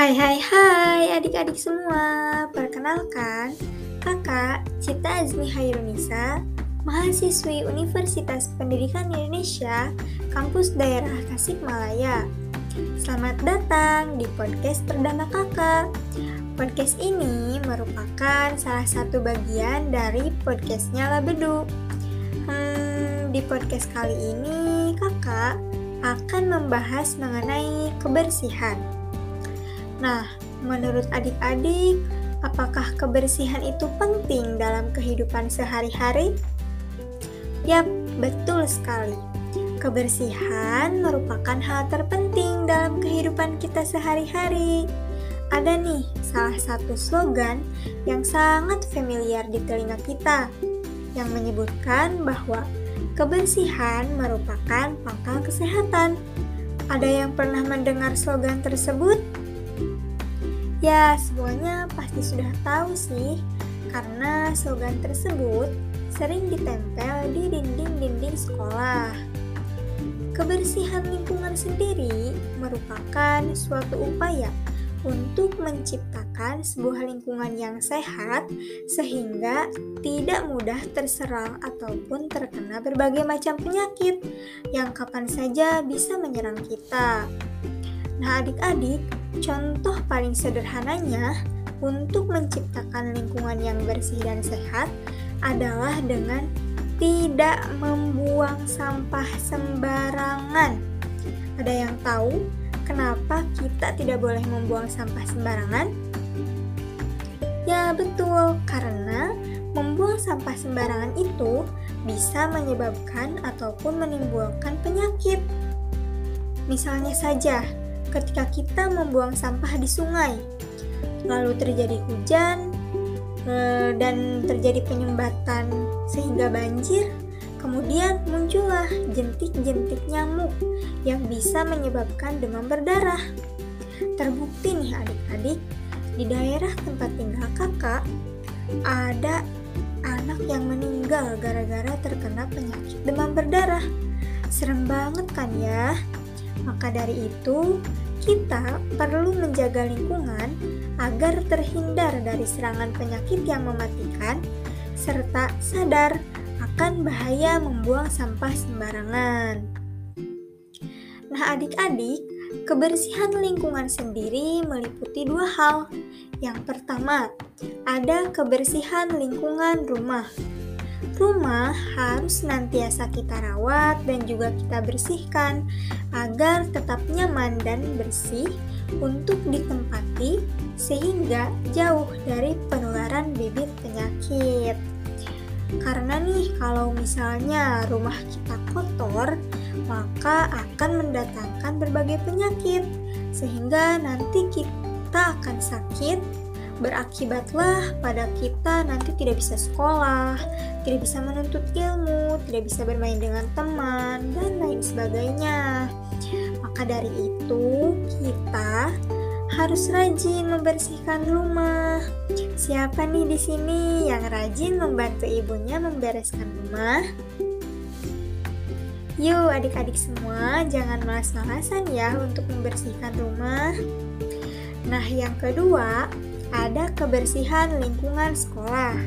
Hai hai hai adik-adik semua. Perkenalkan Kakak Cita Azmi Hairunisa Mahasiswi Universitas Pendidikan Indonesia Kampus Daerah Tasikmalaya. Selamat datang di podcast perdana kakak. Podcast ini merupakan salah satu bagian dari podcastnya Labedu. Hmm, di podcast kali ini kakak akan membahas mengenai kebersihan Nah, menurut adik-adik, apakah kebersihan itu penting dalam kehidupan sehari-hari? Yap, betul sekali. Kebersihan merupakan hal terpenting dalam kehidupan kita sehari-hari. Ada nih salah satu slogan yang sangat familiar di telinga kita yang menyebutkan bahwa kebersihan merupakan pangkal kesehatan. Ada yang pernah mendengar slogan tersebut? Ya, semuanya pasti sudah tahu sih, karena slogan tersebut sering ditempel di dinding-dinding sekolah. Kebersihan lingkungan sendiri merupakan suatu upaya untuk menciptakan sebuah lingkungan yang sehat sehingga tidak mudah terserang ataupun terkena berbagai macam penyakit yang kapan saja bisa menyerang kita. Nah, adik-adik, contoh paling sederhananya untuk menciptakan lingkungan yang bersih dan sehat adalah dengan tidak membuang sampah sembarangan. Ada yang tahu kenapa kita tidak boleh membuang sampah sembarangan? Ya, betul, karena membuang sampah sembarangan itu bisa menyebabkan ataupun menimbulkan penyakit. Misalnya saja, ketika kita membuang sampah di sungai. Lalu terjadi hujan eh, dan terjadi penyumbatan sehingga banjir. Kemudian muncullah jentik-jentik nyamuk yang bisa menyebabkan demam berdarah. Terbukti nih adik-adik, di daerah tempat tinggal kakak ada anak yang meninggal gara-gara terkena penyakit demam berdarah. Serem banget kan ya? Maka dari itu, kita perlu menjaga lingkungan agar terhindar dari serangan penyakit yang mematikan, serta sadar akan bahaya membuang sampah sembarangan. Nah, adik-adik, kebersihan lingkungan sendiri meliputi dua hal. Yang pertama, ada kebersihan lingkungan rumah. Rumah harus senantiasa kita rawat dan juga kita bersihkan agar tetap nyaman dan bersih untuk ditempati sehingga jauh dari penularan bibit penyakit. Karena nih kalau misalnya rumah kita kotor, maka akan mendatangkan berbagai penyakit sehingga nanti kita akan sakit berakibatlah pada kita nanti tidak bisa sekolah, tidak bisa menuntut ilmu, tidak bisa bermain dengan teman, dan lain sebagainya. Maka dari itu, kita harus rajin membersihkan rumah. Siapa nih di sini yang rajin membantu ibunya membereskan rumah? Yuk adik-adik semua, jangan malas-malasan ya untuk membersihkan rumah. Nah, yang kedua, ada kebersihan lingkungan sekolah.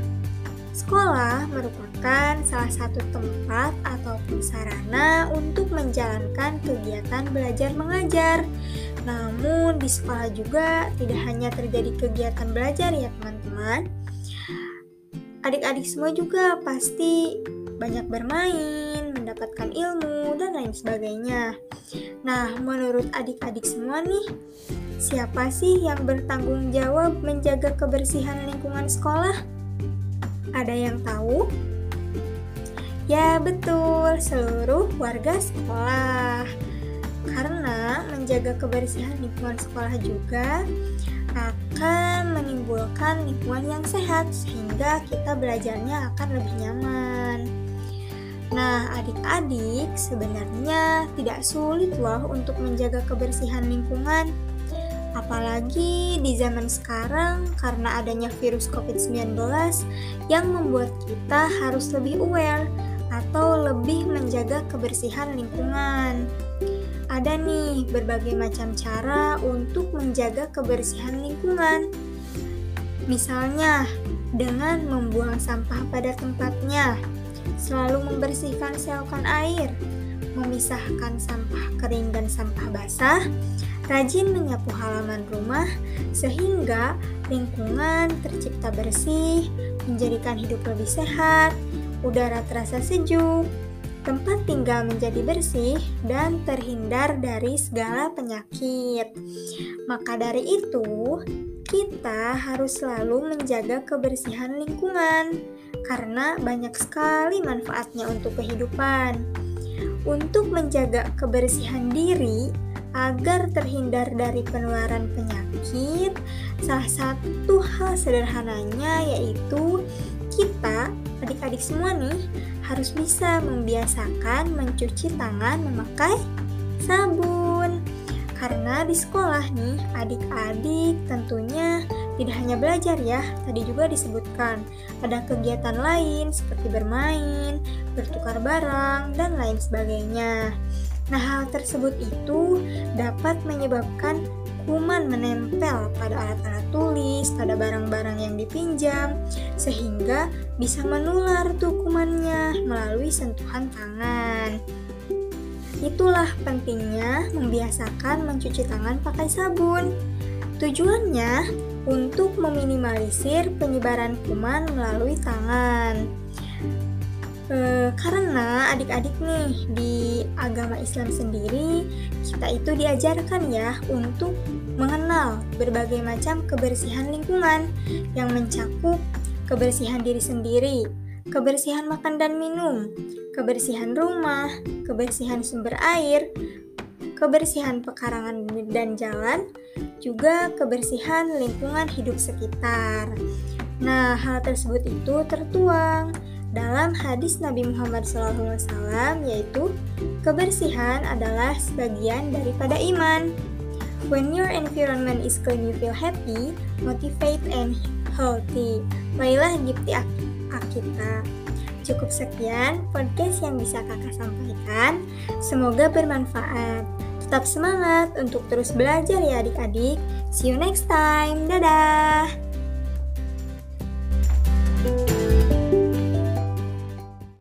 Sekolah merupakan salah satu tempat ataupun sarana untuk menjalankan kegiatan belajar mengajar. Namun di sekolah juga tidak hanya terjadi kegiatan belajar ya teman-teman. Adik-adik semua juga pasti banyak bermain, mendapatkan ilmu, dan lain sebagainya. Nah, menurut adik-adik semua nih, Siapa sih yang bertanggung jawab menjaga kebersihan lingkungan sekolah? Ada yang tahu? Ya, betul, seluruh warga sekolah. Karena menjaga kebersihan lingkungan sekolah juga akan menimbulkan lingkungan yang sehat sehingga kita belajarnya akan lebih nyaman. Nah, adik-adik sebenarnya tidak sulit loh untuk menjaga kebersihan lingkungan. Apalagi di zaman sekarang karena adanya virus COVID-19 yang membuat kita harus lebih aware atau lebih menjaga kebersihan lingkungan. ada nih berbagai macam cara untuk menjaga kebersihan lingkungan. Misalnya, dengan membuang sampah pada tempatnya, selalu membersihkan selokan air, memisahkan sampah kering dan sampah basah, rajin menyapu halaman rumah sehingga lingkungan tercipta bersih, menjadikan hidup lebih sehat, udara terasa sejuk, tempat tinggal menjadi bersih, dan terhindar dari segala penyakit. Maka dari itu, kita harus selalu menjaga kebersihan lingkungan karena banyak sekali manfaatnya untuk kehidupan. Untuk menjaga kebersihan diri, agar terhindar dari penularan penyakit, salah satu hal sederhananya yaitu kita, adik-adik semua nih, harus bisa membiasakan mencuci tangan memakai sabun. Karena di sekolah nih, adik-adik tentunya tidak hanya belajar ya, tadi juga disebutkan ada kegiatan lain seperti bermain, bertukar barang, dan lain sebagainya. Nah, hal tersebut itu dapat menyebabkan kuman menempel pada alat-alat tulis, pada barang-barang yang dipinjam, sehingga bisa menular tuh kumannya melalui sentuhan tangan. Itulah pentingnya membiasakan mencuci tangan pakai sabun. Tujuannya untuk meminimalisir penyebaran kuman melalui tangan. E, karena adik-adik nih di agama Islam sendiri kita itu diajarkan ya untuk mengenal berbagai macam kebersihan lingkungan yang mencakup kebersihan diri sendiri, kebersihan makan dan minum, kebersihan rumah, kebersihan sumber air, kebersihan pekarangan dan jalan, juga kebersihan lingkungan hidup sekitar. Nah, hal tersebut itu tertuang dalam hadis Nabi Muhammad SAW yaitu kebersihan adalah sebagian daripada iman. When your environment is clean, you feel happy, motivated, and healthy. Baiklah Gipti Akita. Cukup sekian podcast yang bisa kakak sampaikan. Semoga bermanfaat. Tetap semangat untuk terus belajar ya adik-adik. See you next time. Dadah.